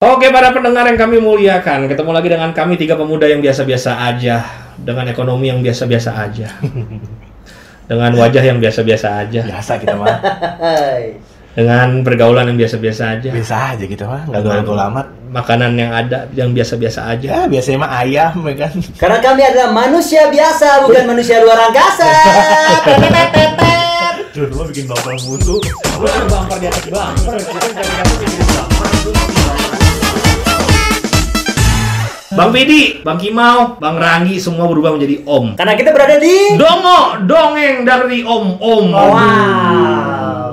Oke para pendengar yang kami muliakan, ketemu lagi dengan kami tiga pemuda yang biasa-biasa aja, dengan ekonomi yang biasa-biasa aja, dengan wajah yang biasa-biasa aja, Biasa kita mah. Dengan pergaulan yang biasa-biasa aja, Biasa aja kita mah, nggak gaul-gaul amat. makanan yang ada yang biasa-biasa aja. Ya biasanya mah ayam ya kan. Karena kami adalah manusia biasa, bukan manusia luar angkasa. Lu bikin bumper mutu. bumper di atas bumper, Bang Pidi, Bang Kimau, Bang Ranggi semua berubah menjadi Om. Karena kita berada di Dongo, dongeng dari Om Om. Wow.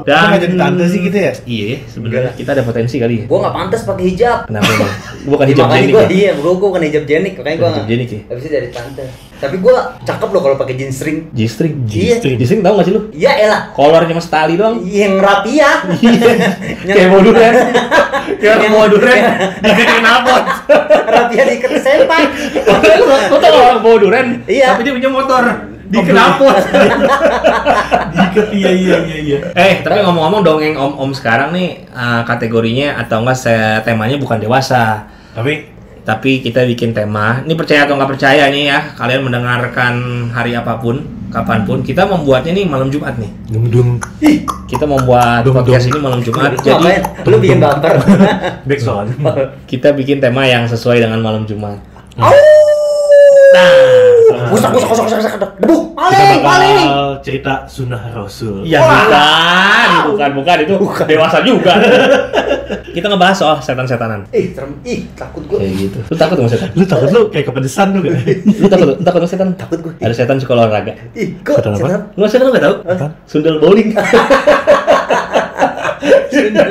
Kita nggak jadi tante sih gitu ya? Iya, sebenarnya kita ada potensi kali ya. Gua nggak pantas pakai hijab. Kenapa bang? Bukan Ya, hijab makanya jenik gua ya? iya, gua, gua bukan hijab jenik, makanya gua Hijab nggak. jenik ya? Habisnya dari tante. Tapi gua cakep loh kalau pakai jeans string. G-string. Iya. G-string tahu gak sih lu? Iya elah. Kolornya mas tali doang. Yang rapi ya. Kayak mau duren. Kayak mau duren. Diketin knalpot. rapi ya diikat sempak. Lu tau orang duren? Iya. Tapi dia punya motor. Di knalpot. Diikat iya iya iya iya. Eh, tapi ngomong-ngomong dongeng om-om sekarang nih eh, kategorinya atau enggak se- temanya bukan dewasa. Tapi Tapi kita bikin tema, ini percaya atau nggak percaya nih ya, kalian mendengarkan hari apa pun, kapan pun, kita membuatnya nih malam Jumat nih. dum dum Kita membuat Dum, podcast dum. ini malam Jumat, Lu jadi ngapain? Lu bikin bumper. back kita bikin tema yang sesuai dengan malam Jumat. Nah, Busak busak busak busak busak. Debu. Paling. bakal cerita sunnah Rasul. ya bukan, bukan, bukan itu dewasa juga. kita ngebahas soal setan-setanan. Ih, serem. Ih, takut gua. Kayak gitu. Lu takut sama setan? Lu takut lu kayak kepedesan lu gak? Lu takut? Lu takut sama setan? Takut gua. Ada setan suka olahraga. Ih, kok Setan apa? Lu setan lu nggak tahu? Sundel bowling. Sundel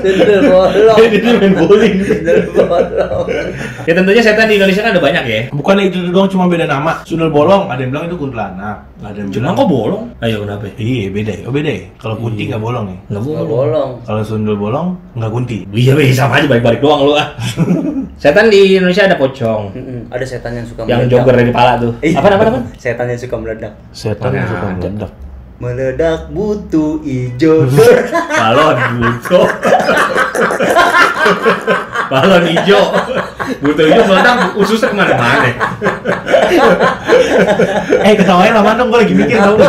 Sundel bolong. Dia main bowling. Sundel bolong. Ya tentunya setan di Indonesia kan ada banyak ya. Bukannya itu doang cuma beda nama. Sundel bolong, ada yang bilang itu kuntilanak. Ada yang Cuma bilang kok bolong? Ayo kenapa? Iya beda ya. Oh beda ya. Kalau kunti nggak bolong ya. Nggak bolong. bolong. Kalau sundel bolong nggak kunti. Iya, weh, sama aja balik-balik doang lu ah. setan di Indonesia ada pocong. Ada setan yang suka Yang meledak. jogger dari pala tuh. Ih, Apa apa apa? Setan yang suka meledak. Setan yang suka meledak. Meledak butuh ijo. Balon butuh. Balon hijau. Butuh hijau meledak ususnya ke mana-mana. eh ketawanya lama dong, gue lagi mikir tau.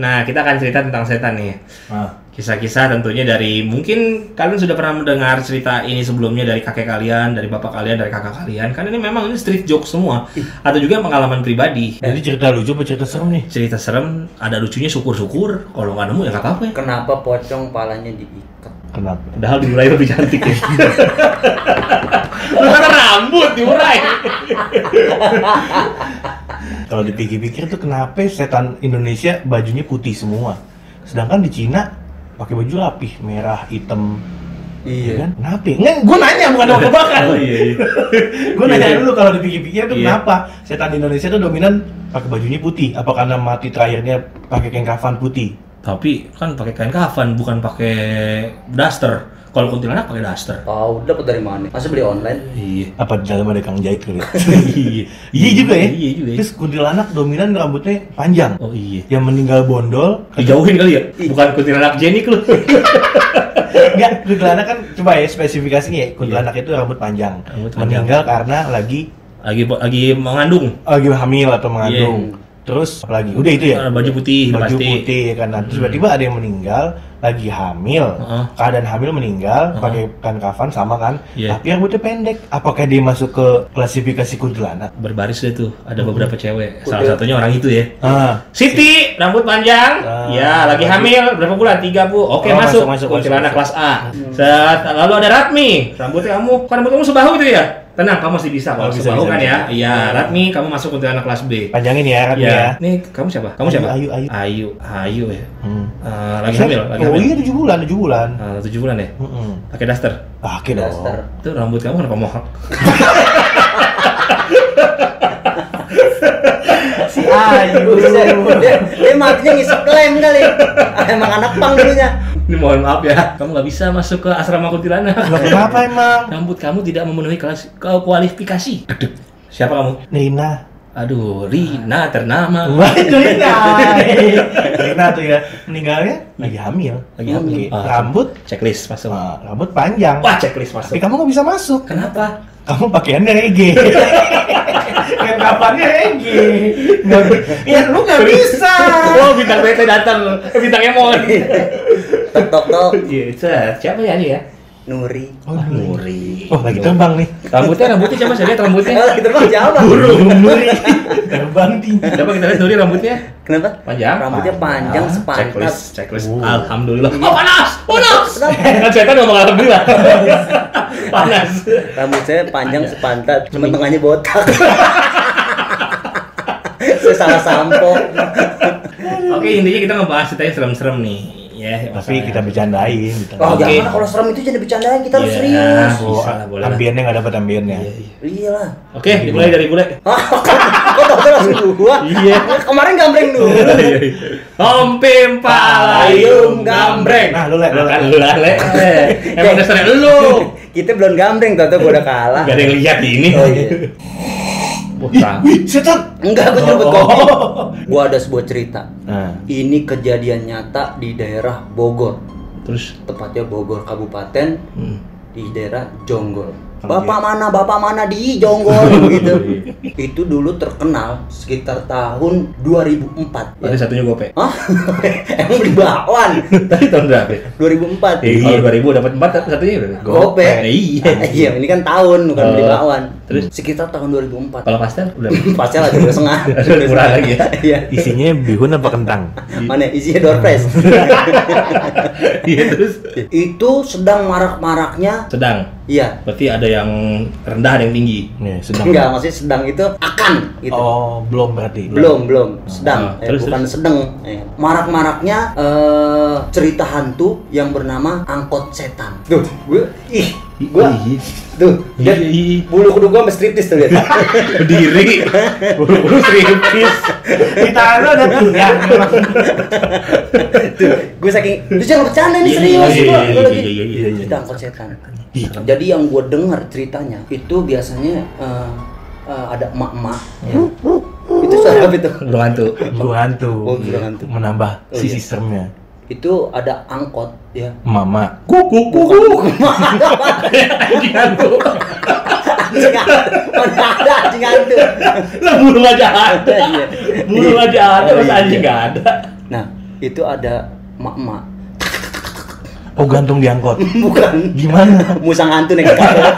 Nah, kita akan cerita tentang setan nih. Ah, Kisah-kisah tentunya dari mungkin kalian sudah pernah mendengar cerita ini sebelumnya dari kakek kalian, dari bapak kalian, dari kakak kalian. Kan ini memang ini street joke semua. Atau juga pengalaman pribadi. jadi cerita lucu apa cerita serem nih? Cerita serem, ada lucunya syukur-syukur. Kalau nggak nemu ya nggak apa-apa ya. Kenapa pocong palanya diikat? Kenapa? Padahal dimulai lebih cantik ya. Lu kata rambut diurai. Kalau dipikir-pikir tuh kenapa setan Indonesia bajunya putih semua, sedangkan di Cina pakai baju rapih, merah, hitam. Iya. kan? Kenapa? Nggak, gue nanya bukan mau kebakar. Oh iya. iya. gue nanya dulu kalau dipikir-pikir tuh Iya. kenapa setan Indonesia tuh dominan pakai bajunya putih? Apa karena mati terakhirnya pakai kain kafan putih? Tapi kan pakai kain kafan, bukan pakai daster. Kalau kuntilanak pakai daster. Tahu dapat dari mana? Masa beli online? Iya. Apa di dalam ada kang jahit kali? iya. iya juga ya. Iya juga. ya. Terus kuntilanak dominan rambutnya panjang. Oh iya. Yang meninggal bondol, Dijauhin kali ya? Bukan kuntilanak jenik lu. Enggak, kuntilanak kan coba ya spesifikasinya ya. Kuntilanak itu rambut panjang. Iya. Rambut panjang. Meninggal karena lagi lagi lagi mengandung. lagi hamil atau mengandung. Terus apalagi? Udah itu ya. Eh, Baju putih Baju pasti. putih ya kan. Nah, terus tiba-tiba ada yang meninggal lagi hamil. Heeh. Keadaan hamil meninggal Heeh. pakai kain kafan sama kan. Iya. Tapi rambutnya pendek. Apakah dia masuk ke klasifikasi kuntilanak? Berbaris deh tuh. Ada Hmm. beberapa cewek. Salah satunya orang itu ya. Ah, Siti, rambut panjang. Ah, ya, lagi lagi- hamil. Berapa bulan? Tiga, Bu. Oke, Oh, masuk. masuk, masuk, Kuntilanak masuk, kelas A. Set, lalu ada Ratmi. Rambutnya kamu, kan rambut kamu sebahu itu ya? Tenang, kamu masih bisa kalau Oh, bisa, kan bisa. ya. Iya, Ratmi, kamu masuk kuntilanak kelas B. panjangin ya, Ratmi ya. Iya. Nih, kamu siapa? Kamu Ayu, siapa? Ayu, Ayu. Ayu, Ayu ya. Hmm. Eh, lagi hamil, lagi oh hamil. iya 7 bulan, 7 bulan. Tujuh bulan ya? Pakai daster. Ah, oke dong. Daster. Itu rambut kamu kenapa mohak? Si Ayu. Dia, dia matinya ngisep klaim kali. Ah, Emang anak pang dulunya. Ini mohon maaf ya, kamu nggak bisa masuk ke asrama kuntilanak. Kenapa emang? Rambut kamu tidak memenuhi kelas ke kualifikasi. Siapa kamu? Nina. Aduh, Rina ternama. Wah, itu Rina. Rina tuh ya meninggalnya lagi hamil. Lagi hamil. Ah. Rambut, Checklist masuk. ah, rambut panjang. Wah, checklist Tapi masuk. kamu nggak bisa masuk. Kenapa? Kamu pakaiannya reggae. Kapannya reggae. Ya lu nggak bisa. Oh, bintang BT datang. Bintang Emon. tok tok tok Iya, siapa ya ini ya? Nuri Oh, Ah, Nuri. Oh, lagi terbang nih. Rambutnya, rambutnya coba saya lihat rambutnya. eh kita bang siapa Burung Nuri. Terbang tinggi. Coba kita lihat Nuri rambutnya. kenapa Panjang. rambutnya panjang sepantas Checklist, checklist. Oh. Alhamdulillah. Oh, panas, panas. Kenapa? Kan setan ngomong alhamdulillah. panas. rambut saya panjang sepantat cuma tengahnya botak saya salah sampo Oke, intinya kita ngebahas cerita yang serem-serem nih. Ya, Tapi kita bercandain gitu. oh Oke. jangan kalau serem itu jangan bercandain kita harus Iya. serius Oh, Bisa lah, boleh ambiennya nggak dapat ambiennya. Iya, iya. iya lah Oke, dimulai dari bule. Ah, kok dokter langsung gua? Iya. Kemarin gambreng dulu. Ompim palayung gambreng. Nah, lu, Le, lu, Le. Makan lu lah, Le. Emang dasarnya lu. Kita belum gambreng, tau gua udah kalah. Gak ada yang lihat ini. Oh iya. Wah, wih, setan. Enggak, gua nyebut Oh. kopi. Gua ada sebuah cerita. Nah, Ini kejadian nyata di daerah Bogor, Terus tepatnya Bogor Kabupaten hmm. di daerah Jonggol. Oh, Bapak mana, bapak mana di Jonggol gitu. Itu dulu terkenal sekitar tahun 2004. Ada Ya. satunya gope. Hah? Emang beli bakwan? Tadi tahun berapa? ya? 2004. Iya, 2000 dapat 4 satunya berapa? Gope. Eh, Iya. Iya, ini kan tahun bukan beli Oh. bakwan. Terus? sekitar tahun 2004. Kalau pastel udah Pasnya lah dua setengah. Ada murah lagi ya? Iya. isinya bihun apa kentang? Mana isinya door prize. Iya, terus Itu sedang marak-maraknya. sedang. Iya. Berarti ada yang rendah, ada yang tinggi. Ya, sedang. Enggak, maksudnya sedang itu akan gitu. Oh, belum berarti. Belum, belum. Sedang, Ah, eh, terus, bukan terus. sedang. Eh, Marak-maraknya eh, cerita hantu yang bernama angkot setan. Tuh, gue ih, gua tuh lihat bulu kuduk gua mestriptis tuh lihat berdiri. Bulu mestriptis. kita lo ada tiga tuh gua saking lu jangan bercanda nih iya, serius. Iya, gua gua lagi kita angkat setan. Jadi yang gua dengar ceritanya itu biasanya uh, uh, ada emak-emak. Ya. itu siapa itu? Lu hantu. Lu hantu. Oh, hantu. Menambah oh, sisi seremnya itu ada angkot, ya. Mama. Kuku kuku. Hantu. Mana ada anjing hantu? Lah burung aja ada. Iya. Burung aja ada, Oh, mas iya. anjing nggak ada. Nah, itu ada emak-emak. Oh, gantung diangkot. Bukan Gimana? musang hantu nih kakak.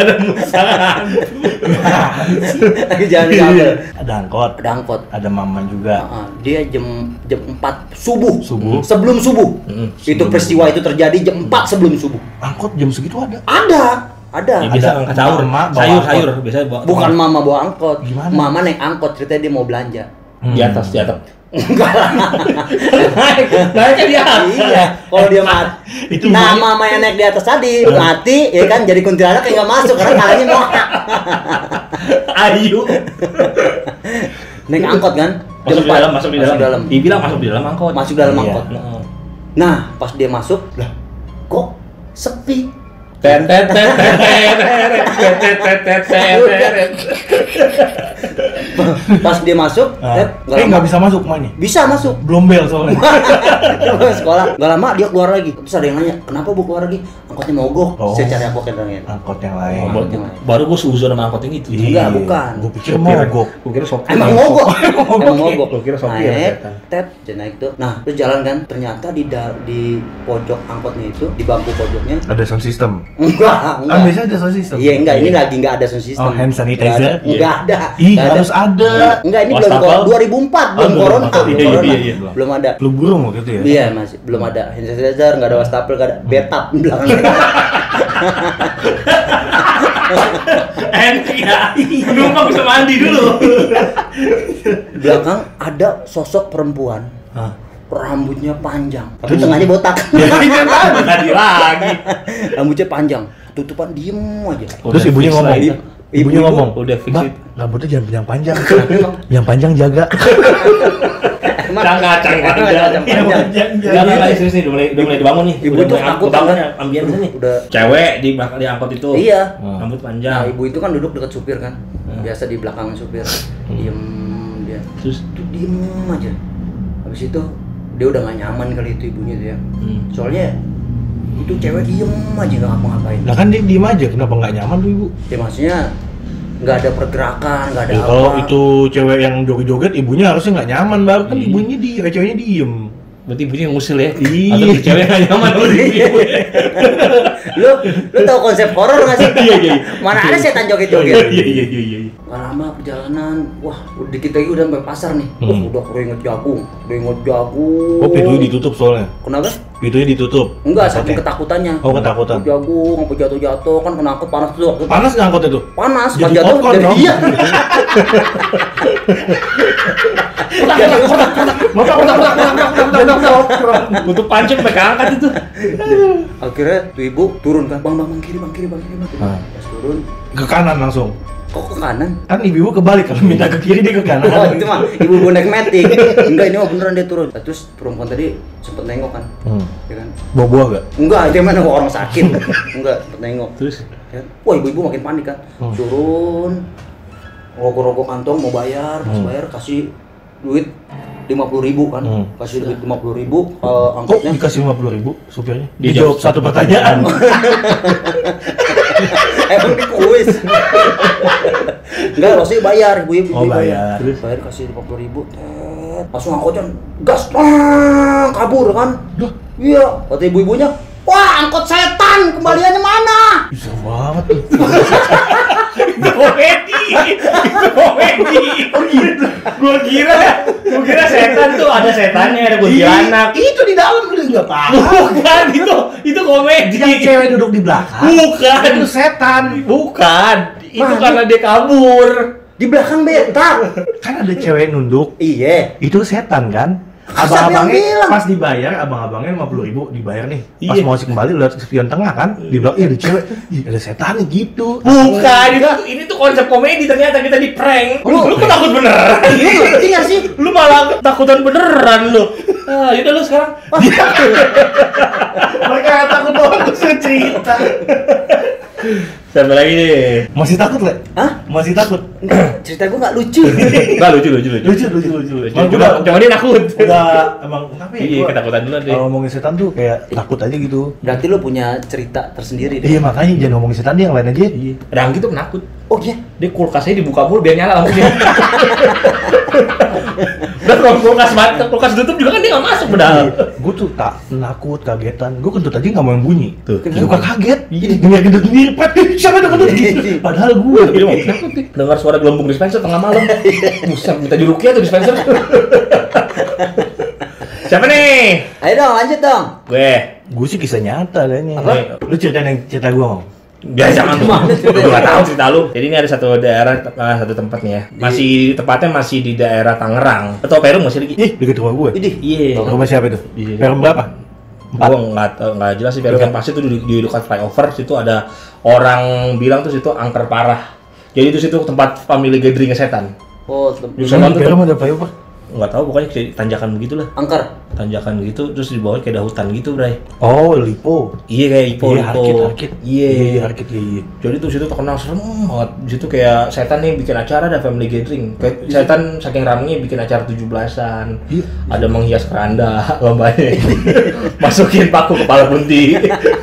Ada musang hantu. Jangan kabel. Ada angkot. Ada angkot. Ada mama juga. Ah, dia jam jam 4 subuh. Subuh. Sebelum subuh. Mm, itu peristiwa itu terjadi jam 4 sebelum subuh. Angkot jam segitu ada. Ada, ada. Ya, bisa Ada sahur. bawa Sayur, angkot. sayur. Biasanya bawa. Bukan mama bawa angkot. Gimana? Mama naik angkot ceritanya dia mau belanja. Di atas, di atas. Enggak lah. Naik, naiknya di atas. iya, kalau dia mati. Itu nah, mama yang naik di atas tadi mati, ya kan jadi kuntilanak yang nggak masuk karena kalanya mau Ayu. naik angkot kan. Masuk di dalam, masuk di dalam. Dibilang masuk di dalam angkot. Masuk dalam Iya. angkot. Nah, pas dia masuk, lah, kok sepi? Tet tet tet tet tet tet tet tet tet tet tet. Pas dia masuk, Eh, lama- nggak bisa masuk emaknya. bisa masuk. Belum bel soalnya. Sekolah, nggak lama dia keluar lagi. Terus ada yang nanya, kenapa bu keluar lagi? Angkotnya mogok. Oh. Saya cari angkot yang lain. Angkot yang Oh, lain. baru- Baru gue suzon sama angkot yang itu. Enggak, bukan. Gue pikir mogok. Gue kira sopir. Emang mogok, emang mogok. Gua kira sopir, Naik, dia naik tuh. Nah, terus jalan kan. Ternyata di di pojok angkotnya itu, di bangku pojoknya, Ada sound system. Enggak, enggak. Kan biasanya ada sound system. Iya enggak, ini lagi enggak ada sound system. Oh, hand sanitizer? Enggak ada. Enggak ada. Ih, Enggak harus ada. Enggak, ini belum Wastafel? kor- 2004 belum Oh, belum. corona, Iya, belum iya, corona. iya, iya. Belum ada. Lu burung waktu itu ya? Iya, masih belum ada hand sanitizer, enggak ada wastafel, enggak ada betap di belakangnya. Enak ya. Penumpang bisa mandi dulu. Belakang ada sosok perempuan, Hah. Rambutnya panjang, tapi tengahnya botak. Tadi lagi. rambutnya panjang, tutupan diem aja. Terus Udah ibunya fix ngomong. itu. Ibunya Ibu- ngomong. Udah fix Mbak, itu. rambutnya jangan yang panjang jaga. Emang panjang. kacang panjang. Enggak, enggak, enggak, serius nih, udah mulai, udah mulai dibangun nih. Ibu udah itu mulai ketakutan, kebangun kan? ya, ambience nih. Udah. Cewek di di angkot itu. Iya. Rambut Nah, panjang. ibu itu kan duduk dekat supir kan. Hmm. biasa di belakang supir diem dia Terus diem aja habis itu dia udah gak nyaman kali itu ibunya tuh ya hmm. soalnya itu cewek diem aja nggak ngapa-ngapain Lah kan dia diem aja, kenapa nggak nyaman tuh ibu? ya maksudnya nggak ada pergerakan nggak ada Ya, apa kalau itu cewek yang joget-joget, ibunya harusnya nggak nyaman baru kan Iya. ibunya di, ceweknya diem. Berarti ibunya yang ngusil ya? Iya. Atau cewek nggak nyaman sama ibu lu lu tau konsep horor nggak sih Iya, iya, iya. mana ada setan Iya joget-joget iya iya iya. iya. Gak lama perjalanan, wah udah dikit lagi udah sampai pasar nih. Wah Hmm. udah keringet jagung, keringet jagung. Oh pintunya ditutup soalnya. Kenapa? Pintunya ditutup. Enggak, saking ketakutannya. Oh ketakutan. Jagung, sampai jatuh-jatuh kan kena angkot panas tuh. waktu itu. Panas nggak angkot itu? Panas, Jadi pas jatuh popcorn jadi dong. iya. Untuk pancing sampai keangkat itu. Akhirnya tuh ibu turun kan, bang bang bang kiri bang kiri bang kiri bang. kiri." Ah. Pas turun, Ke kanan langsung. Kok ke kanan? Kan ibu-ibu kebalik kalau minta ke kiri dia ke kanan. Oh itu mah ibu gue naik metik. Enggak ini mah beneran dia turun. Terus perempuan tadi sempet nengok kan, Hmm. ya kan? Bawa buah gak? Enggak, itu mana orang sakit. Enggak, sempet nengok. Terus Ya. Wah ibu-ibu makin panik kan. Hmm. Turun, rokok-rokok kantong mau bayar, pas Hmm. bayar kasih duit lima puluh ribu kan, Hmm. kasih duit lima puluh ribu uh, Kok angkotnya. dikasih 50 ribu supirnya? Dijawab jawab satu pertanyaan. Emang di kuis. Enggak, maksudnya bayar ibu-ibu. Oh, bayar. Terus bayar kasih lima puluh ribu. Tet. Langsung angkotnya gas, tang, kabur kan. Duh. Iya, kata ibu-ibunya, wah angkot setan, kembaliannya mana? Bisa banget tuh. komedi. Itu komedi. Oh gitu. Gua kira gua kira setan tuh ada setannya, ada kuntilanak. Itu di dalam lu nggak paham. Bukan itu, itu komedi. Yang cewek duduk di belakang. Bukan. Itu setan. Bukan. Itu karena dia kabur. Di belakang beta. Kan ada cewek nunduk. iya. Itu setan kan? Abang-abangnya pas dibayar, abang-abangnya lima puluh ribu dibayar nih. Pas Iya. mau kembali lihat spion tengah kan, di belakang iya ada cewek, Ih, ada setannya gitu. Bukan, itu, ini tuh konsep komedi ternyata kita di prank. Lu, lu kok takut beneran? Lu ngerti gak sih? lu malah takutan beneran lu. Ah, yaudah lu sekarang. Mereka takut banget cerita. Sampai lagi nih. Masih takut le? Hah? Masih takut? Enggak, cerita gue gak lucu. Enggak lucu lucu lucu. Lucu lucu lucu. Cuma, cuma, cuma dia takut. udah emang kenapa ya? Iya, ketakutan dulu deh. Kalau ngomongin setan tuh kayak takut aja gitu. Berarti lu punya cerita tersendiri deh. Iya makanya jangan ngomongin setan deh yang lain aja. Iya. Ranggi tuh penakut. Oh iya. Dia kulkasnya dibuka mulu biar nyala lampunya. Dan kalau kulkas mati, kulkas tutup juga kan dia nggak masuk padahal. Gue tuh tak penakut, kagetan. Gue kentut aja nggak mau yang bunyi. Tuh. Suka kaget. Jadi ngeliat gendut sendiri. Pat, ih, siapa yang kentut gitu? Padahal gue. Dengar suara gelembung dispenser tengah malam. Buset, minta dirukia tuh dispenser. Siapa nih? Ayo dong, lanjut dong. Gue. Gue sih kisah nyata kayaknya. Apa? Lu ceritain yang cerita gue mau. Biar jangan tuh. Gue nggak tahu cerita lu. Jadi ini ada satu daerah, eh, satu tempat nih ya. Masih tepatnya masih di daerah Tangerang. Atau Perum masih lagi? Ih, deket rumah gue. Iya. Rumah siapa itu? Iya. Perum berapa? Empat. Gue nggak tahu nggak jelas sih. Perum yang pasti itu di, di dekat flyover situ ada orang bilang tuh situ angker parah. Jadi itu situ tempat family gathering setan. Oh, di Perum ada flyover? Nggak tahu pokoknya kayak tanjakan begitulah. angker. Tanjakan gitu terus di bawah kayak ada hutan gitu, Bray. Oh, Lipo. Iya kayak Ipo, Iya, Ipo. harkit, harkit. Iya. iya, harkit, iya, iya. Jadi tuh situ terkenal serem banget. Di situ kayak setan nih bikin acara ada family gathering. Kayak setan saking ramenya bikin acara 17-an. Iya. Ada menghias keranda lombanya. Masukin paku kepala bunti.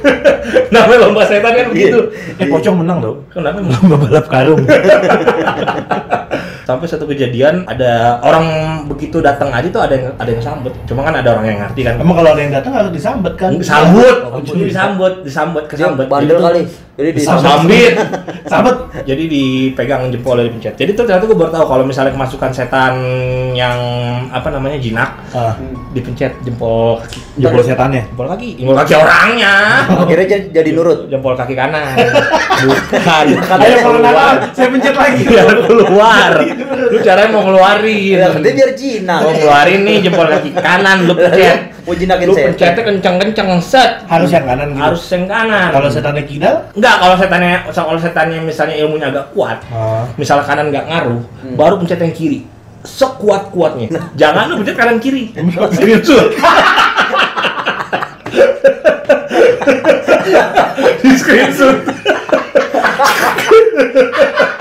Namanya lomba setan kan begitu. Eh, pocong menang tau. Kenapa? Lomba balap karung. Sampai satu kejadian ada orang begitu datang aja tuh ada yang ada yang sambut. Cuma kan ada orang yang ngerti kan. Emang kalau ada yang datang harus disambet kan? Disambut, Oh, Ujungnya disambut, disambut, Dia kesambut. bandel kali. Jadi di Sambit. Sambet. Jadi dipegang jempolnya dipencet. Jadi tuh ternyata gue baru tahu kalau misalnya kemasukan setan yang apa namanya jinak Ah, dipencet jempol kaki. jempol setannya. Jempol kaki, jempol kaki orangnya. akhirnya jadi, jadi nurut. Jempol kaki kanan. Bukan. Ayo kalau nakal, saya pencet lagi. Biar keluar. Lu caranya mau ngeluarin. Ya, dia biar Cina. Mau ngeluarin nih jempol kaki kanan lu pencet. Mau jinakin Lu setan. pencetnya kenceng-kenceng set. Harus yang kanan gitu. Harus yang kanan. Kalau setannya kidal, Enggak, kalau setannya kalau setannya misalnya ilmunya agak kuat, ah, misal kanan nggak ngaruh, baru pencet yang kiri. Sekuat kuatnya. Jangan lu pencet kanan kiri. Serius. Di screenshot.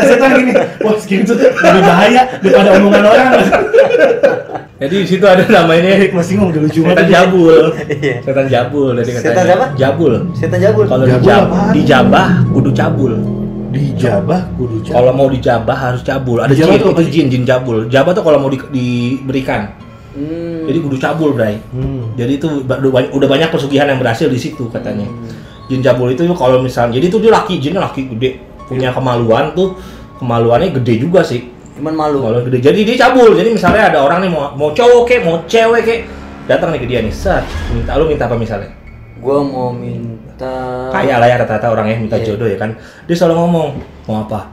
setan gini. Wah, segitu lebih bahaya daripada omongan orang. Jadi di situ ada namanya Masih ngomong udah lucu setan banget. jabul. Iya. Setan jabul dari katanya. Setan siapa? Jabul. Setan jabul. Kalau dijab, apaan? dijabah kudu cabul. Dijabah kudu cabul. Kalau mau dijabah harus cabul. Ada jin, tuh apa itu jin, jin jabul. Jabah tuh kalau mau di- diberikan. Hmm. Jadi kudu cabul, Bray. Hmm. Jadi itu udah banyak- pesugihan yang berhasil di situ katanya. Hmm. Jin jabul itu kalau misalnya, jadi itu dia laki, jinnya laki gede, punya kemaluan tuh, kemaluannya gede juga sih. Cuman malu. Kemaluan gede. Jadi dia cabul. Jadi misalnya ada orang nih mau mau cowok kek, mau cewek kek, datang nih ke dia nih, set, minta lu minta apa misalnya? Gua mau minta Kaya lah ya rata-rata orang ya minta Iya. jodoh ya kan. Dia selalu ngomong mau apa?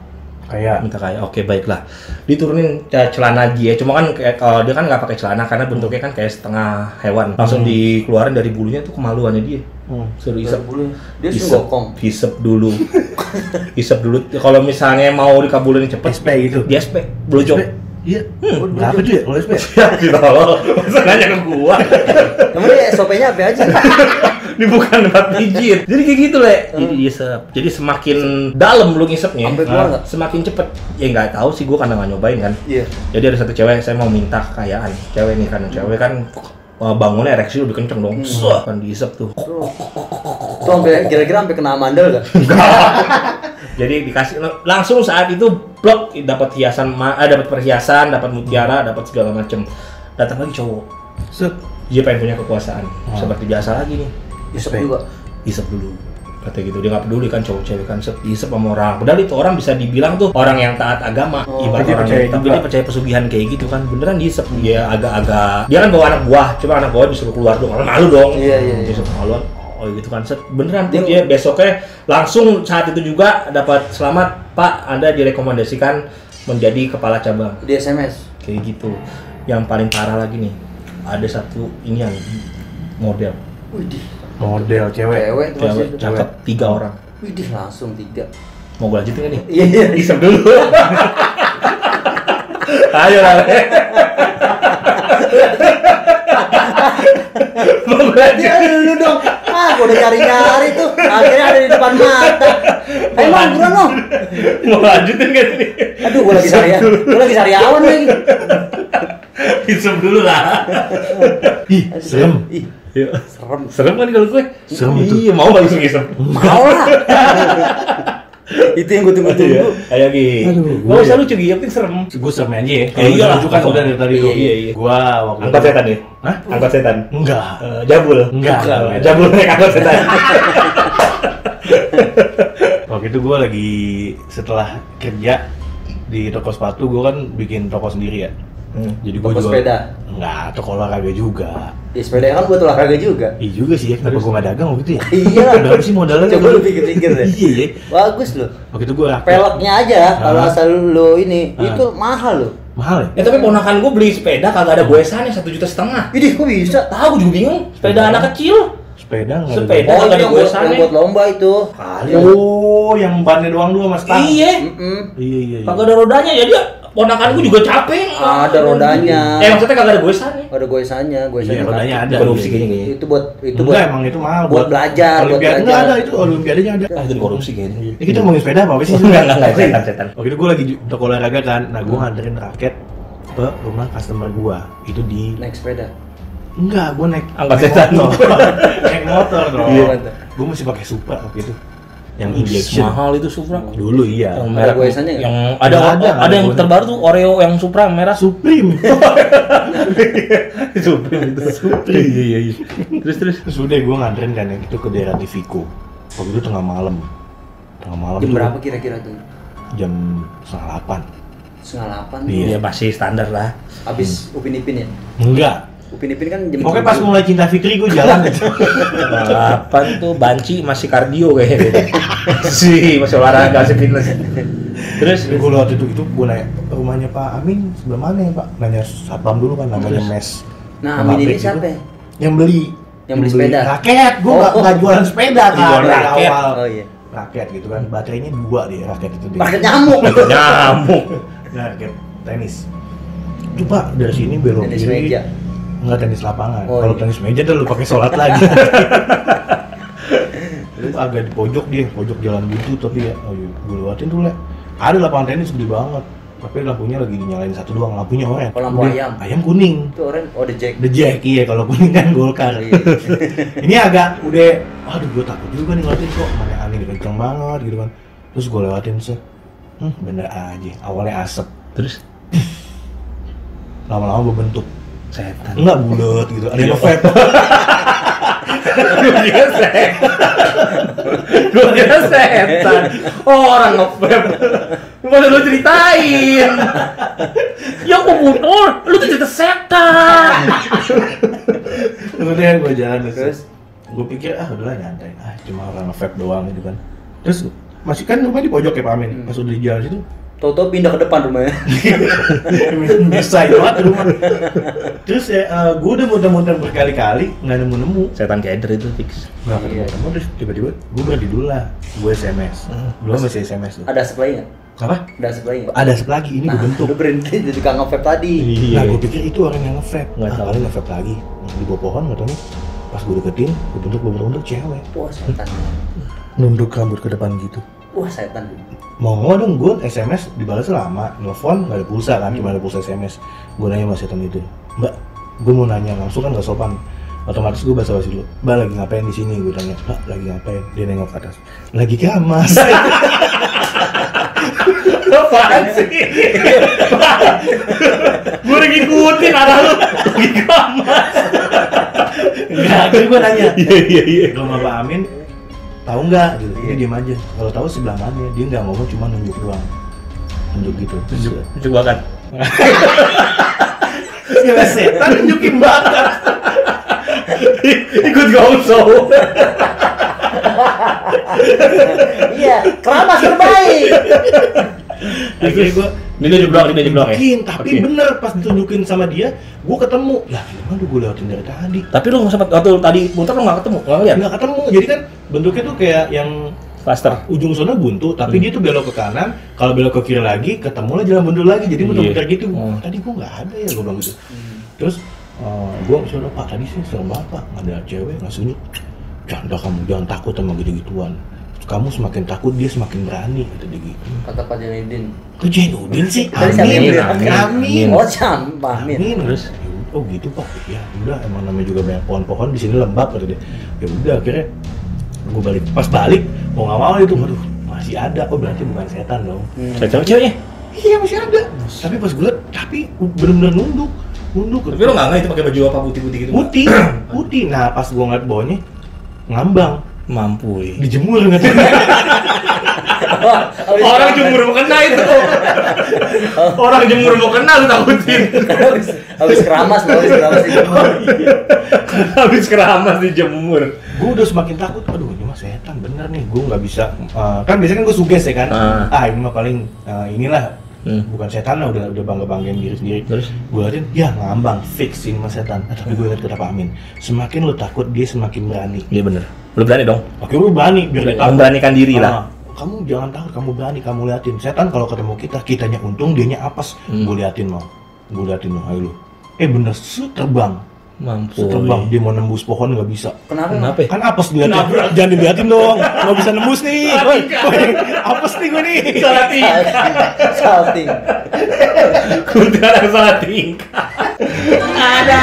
Kayak minta kaya oke baiklah diturunin ya, celana dia cuma kan kayak kalau dia kan nggak pakai celana karena bentuknya kan kayak setengah hewan langsung dikeluarin dari bulunya tuh kemaluannya dia Hmm. suruh Isep. Dia isep isep dulu isep dulu kalau misalnya mau dikabulin cepet SP gitu. di SP blowjob? Iya. Berapa tuh ya kalau SP? ya gitu loh masa nanya ke gua Emang dia SOP-nya apa aja? ini bukan tempat pijit jadi kayak gitu le jadi isep jadi semakin dalam lu ngisepnya semakin cepet ya nggak tahu sih gua karena nggak nyobain kan Iya. Jadi ada satu cewek saya mau minta kekayaan. Cewek nih kan, cewek kan bangunnya ereksi lebih kenceng dong. Suah, kan diisep tuh. Tuh. Sampai kira-kira sampai kena mandel gak? Jadi dikasih langsung saat itu blok dapat hiasan, eh, dapat perhiasan, dapat mutiara, dapat segala macem. Datang lagi cowok. Set. Dia pengen punya kekuasaan. Hmm. Seperti biasa lagi nih. Isep juga. Isep dulu. Kata gitu dia nggak peduli kan cowok cewek kan set diisep sama orang. Padahal itu orang bisa dibilang tuh orang yang taat agama. Oh, ibarat orang percaya yang- tapi dia percaya pesugihan kayak gitu kan. Beneran diisep dia agak-agak dia kan bawa anak buah, cuma anak buah disuruh keluar dong. Malu dong. Iya, iya, iya. Disuruh keluar. Oh gitu kan set beneran tuh Dia- dia besoknya langsung saat itu juga dapat selamat Pak Anda direkomendasikan menjadi kepala cabang Di SMS. kayak gitu. Yang paling parah lagi nih ada satu ini yang model Widih. Model cewek. Cewek tuh cewek cakep tiga orang Widih langsung tiga. mau gue lanjutin nggak nih Iya iya. isep dulu ayo lah Le. mau gue lanjutin Ya lu dong. Ah, gua udah nyari-nyari tuh. Akhirnya ada di depan mata. Ayo Bang, buruan dong. mau lanjutin nggak nih Aduh, gua lagi sarian. Gua lagi sariawan lagi. isep dulu lah Ih, serem. Ih, Yuk. serem. serem kan kalau gue Serem itu. iya mau langsung isep Mau lah. Itu yang gua tunggu-tunggu. ayo Gi Aduh, nggak gue usah ya. lucu Gi yang penting serem Gue serem aja ya. Eh, Kalau iyalah. lucu kan udah dari tadi Iya, iya, iya. Gua waktu angkot setan ya Hah? angkot setan Enggak. Eh, jabul Enggak. Jabul naik angkot setan Waktu itu gue lagi setelah kerja di toko sepatu, gue kan bikin toko sendiri ya. Hmm. Jadi gue Toko juga sepeda. Enggak, toko olahraga juga. Ya sepeda kan buat olahraga juga. Iya juga sih ya, kenapa gue gak dagang waktu itu ya? Iya. Berapa sih modalnya? Coba lu pikir-pikir deh. Iya ya. Bagus loh. Waktu itu gue rakyat. Peleknya aja kalau asal lo ini itu mahal loh. Mahal ya? Ya tapi ponakan gue beli sepeda kagak ada goesannya satu juta setengah. Widih, kok bisa? Tahu gue juga bingung. Sepeda Iya. anak kecil. Sepeda nggak ada Sepeda. Oh, nggak ada goesannya. yang buat lomba itu. Kali. Oh, yang bannya doang dua mas Tang. Iya. Iya iya. iya. Kagak ada rodanya jadi ponakan gue juga capek. Ada rodanya. Eh maksudnya kagak ada goesannya. Ada goesannya, goesannya. Iya, rodanya ada. Korupsi kayaknya kayaknya. Itu buat itu Enggak, buat emang itu mahal buat belajar, buat Olimpiade belajar. enggak ada itu olimpiadenya ada. Ah itu korupsi kayaknya. Ya, kita ngomongin sepeda apa sih? Enggak enggak enggak setan setan. Waktu itu gue lagi di toko olahraga kan, nah gue nganterin raket ke rumah customer gue. Itu di naik sepeda. enggak, gue naik Angkat setan. naik motor dong. Iya, mantap. gue masih pakai Supra waktu itu. Yang injection. Mahal itu Supra. Dulu iya. Yang merek goesannya nggak? yang ada ada, ada, ada yang terbaru tuh Oreo yang Supra merah Supreme. Supreme itu. Supreme. Iya iya iya. Terus terus. Terus udah gue nganterin kan yang itu ke daerah Tivico. Waktu itu tengah malam. Tengah malam Jam berapa kira-kira tuh? Jam setengah delapan. Setengah delapan. Iya. Iya masih standar lah. Habis Upin Ipin ya? Enggak. Upin Ipin kan jam Pokoknya pas mulai cinta Fikri gue jalan gitu. Delapan tuh banci masih kardio kayaknya. sih masih olahraga masih fitness. Terus gue lewat itu itu gue nanya rumahnya Pak Amin sebelah mana ya Pak? Nanya satpam dulu kan namanya mes. Nah, Amin ini siapa? gitu. ya? Yang beli. Yang beli sepeda? Raket. Gue nggak Oh. jualan sepeda kan Jualan dari raket. awal. Oh iya. Raket gitu kan. Baterainya dua dia raket itu dia. Pakai nyamuk. nyamuk. Nah, raket tenis. Itu Pak dari sini belok kiri. Enggak tenis lapangan. Oh, Kalau iya. tenis meja dah lu pakai sholat lagi. Itu agak di pojok dia, pojok jalan buntu tapi ya, oh iya, gue lewatin tuh le. ada lapangan tenis gede banget tapi lampunya lagi dinyalain satu doang lampunya oranye Oh, lampu Udah, ayam. ayam kuning Itu orang oh the Jack. The Jack iya kalau kuning kan Golkar Iya. ini agak udah aduh gue takut juga nih ngeliatin kok mana angin kenceng banget gitu kan terus gue lewatin sih hmm, bener aja awalnya asap Terus lama-lama berbentuk setan. enggak bulat gitu ada yang vape Gue kira setan. Gue kira setan. Oh, orang nge-vape. Mana lu ceritain? Ya aku bunuh, lu tuh cerita setan. kemudian gue jalan terus gue pikir ah udahlah nyantai ah cuma orang vape doang gitu kan terus masih kan rumah di pojok ya Pak Amin Hmm. pas udah di jalan situ Toto pindah ke depan rumahnya. bisa banget rumah terus ya gue udah muter-muter berkali-kali nggak nemu-nemu Setan keder itu fix. nggak Iya. ketemu terus tiba-tiba gue berhenti dulu lah gue SMS belum masih SMS tuh Ada supply nggak? apa Ada supply nggak? ada satu lagi ini Nah, gue bentuk lu berhenti jadi tukang nge-vape tadi. nah gue pikir itu orang yang nge-vape Nggak nah, tahu. kali nge-vape lagi di bawah pohon nggak tahu nih pas gue deketin gue bentuk gue bentuk cewek Wah setan. nunduk rambut ke depan gitu Wah setan. mau ngomong dong gue SMS dibalas lama nelfon nggak ada pulsa kan cuma ada pulsa SMS gue nanya sama setan itu mbak gue mau nanya langsung kan gak sopan otomatis gue bahasa basi dulu mbak lagi ngapain di sini gue tanya mbak lagi ngapain dia nengok ke atas lagi kamas Apaan sih? Gue udah ngikutin arah lu. Lagi kamar. Enggak, jadi gue nanya Iya, iya, iya. rumah Pak Amin tahu nggak gitu dia diem aja kalau tahu sebelah mana dia nggak ngomong cuma nunjuk doang nunjuk gitu terus Coba kan. ya setan nunjukin bakat Ikut gosok. Iya, keramas terbaik. akhirnya gue Ini dia jeblok, ini jeblok ya. Mungkin, tapi Oke. bener pas ditunjukin sama dia, gue ketemu. Lah, gimana gue lewatin dari tadi? Tapi lu nggak sempat waktu tadi muter lu nggak ketemu, nggak ngeliat? Nggak ketemu. Jadi kan bentuknya tuh kayak yang Cluster. ujung sana buntu, tapi Hmm. dia tuh belok ke kanan. Kalau belok ke kiri lagi, ketemu lah jalan buntu lagi. Jadi Iya. muter-muter gitu. Hmm. Tadi gue nggak ada ya, gue bilang gitu. Terus gue suruh Pak tadi sih serem banget Pak, nggak ada cewek nggak sunyi. Canda kamu jangan takut sama gitu-gituan. Kamu semakin takut dia semakin berani kata dia gitu. Kata Pak Janudin. Kok Jainuddin sih? Amin, bilang? amin, amin. Oh, Pak Amin. Amin. Terus? oh gitu pak ya udah emang namanya juga banyak pohon-pohon di sini lembab kata dia ya udah akhirnya gue balik. Pas balik mau nggak mau itu. Waduh masih ada. Oh berarti bukan setan dong. Hmm. Ceweknya. iya masih ada. Tapi pas gue liat tapi bener-bener nunduk. Nunduk. Tapi lu nggak nggak itu pakai baju apa putih-putih gitu? putih. Putih. Nah pas gue ngeliat bawahnya ngambang. Mampu. ya. dijemur nggak Orang jemur mau kena itu. Orang jemur mau kena lu takutin. habis, habis keramas, loh, habis keramas itu. Habis keramas dijemur. gue udah semakin takut aduh ini mah setan bener nih gue nggak bisa eh, kan biasanya kan gue suges ya kan Ah. ah ini mah paling eh, inilah Hmm. bukan setan lah udah udah bangga banggain diri sendiri Terus? gue liatin ya ngambang fix ini mah setan Eh, tapi gue liat kata Pak Amin semakin lo takut dia semakin berani Iya bener. Lu berani dong. oke lu berani biar dia takut. Memberanikan diri lah. Kamu jangan takut kamu berani kamu liatin setan kalau ketemu kita kitanya untung dianya apes Hmm. gue liatin mau gue liatin mau ayo lu eh bener su terbang Mampu. terbang dia mau nembus pohon nggak bisa Kenapa? Kenapa? ya? kan apes diliatin Kenapa? jangan diliatin dong nggak bisa nembus nih Woi, apes nih gue nih Salah tingkah. Salting. Kuntilanak salah tingkah. Ada.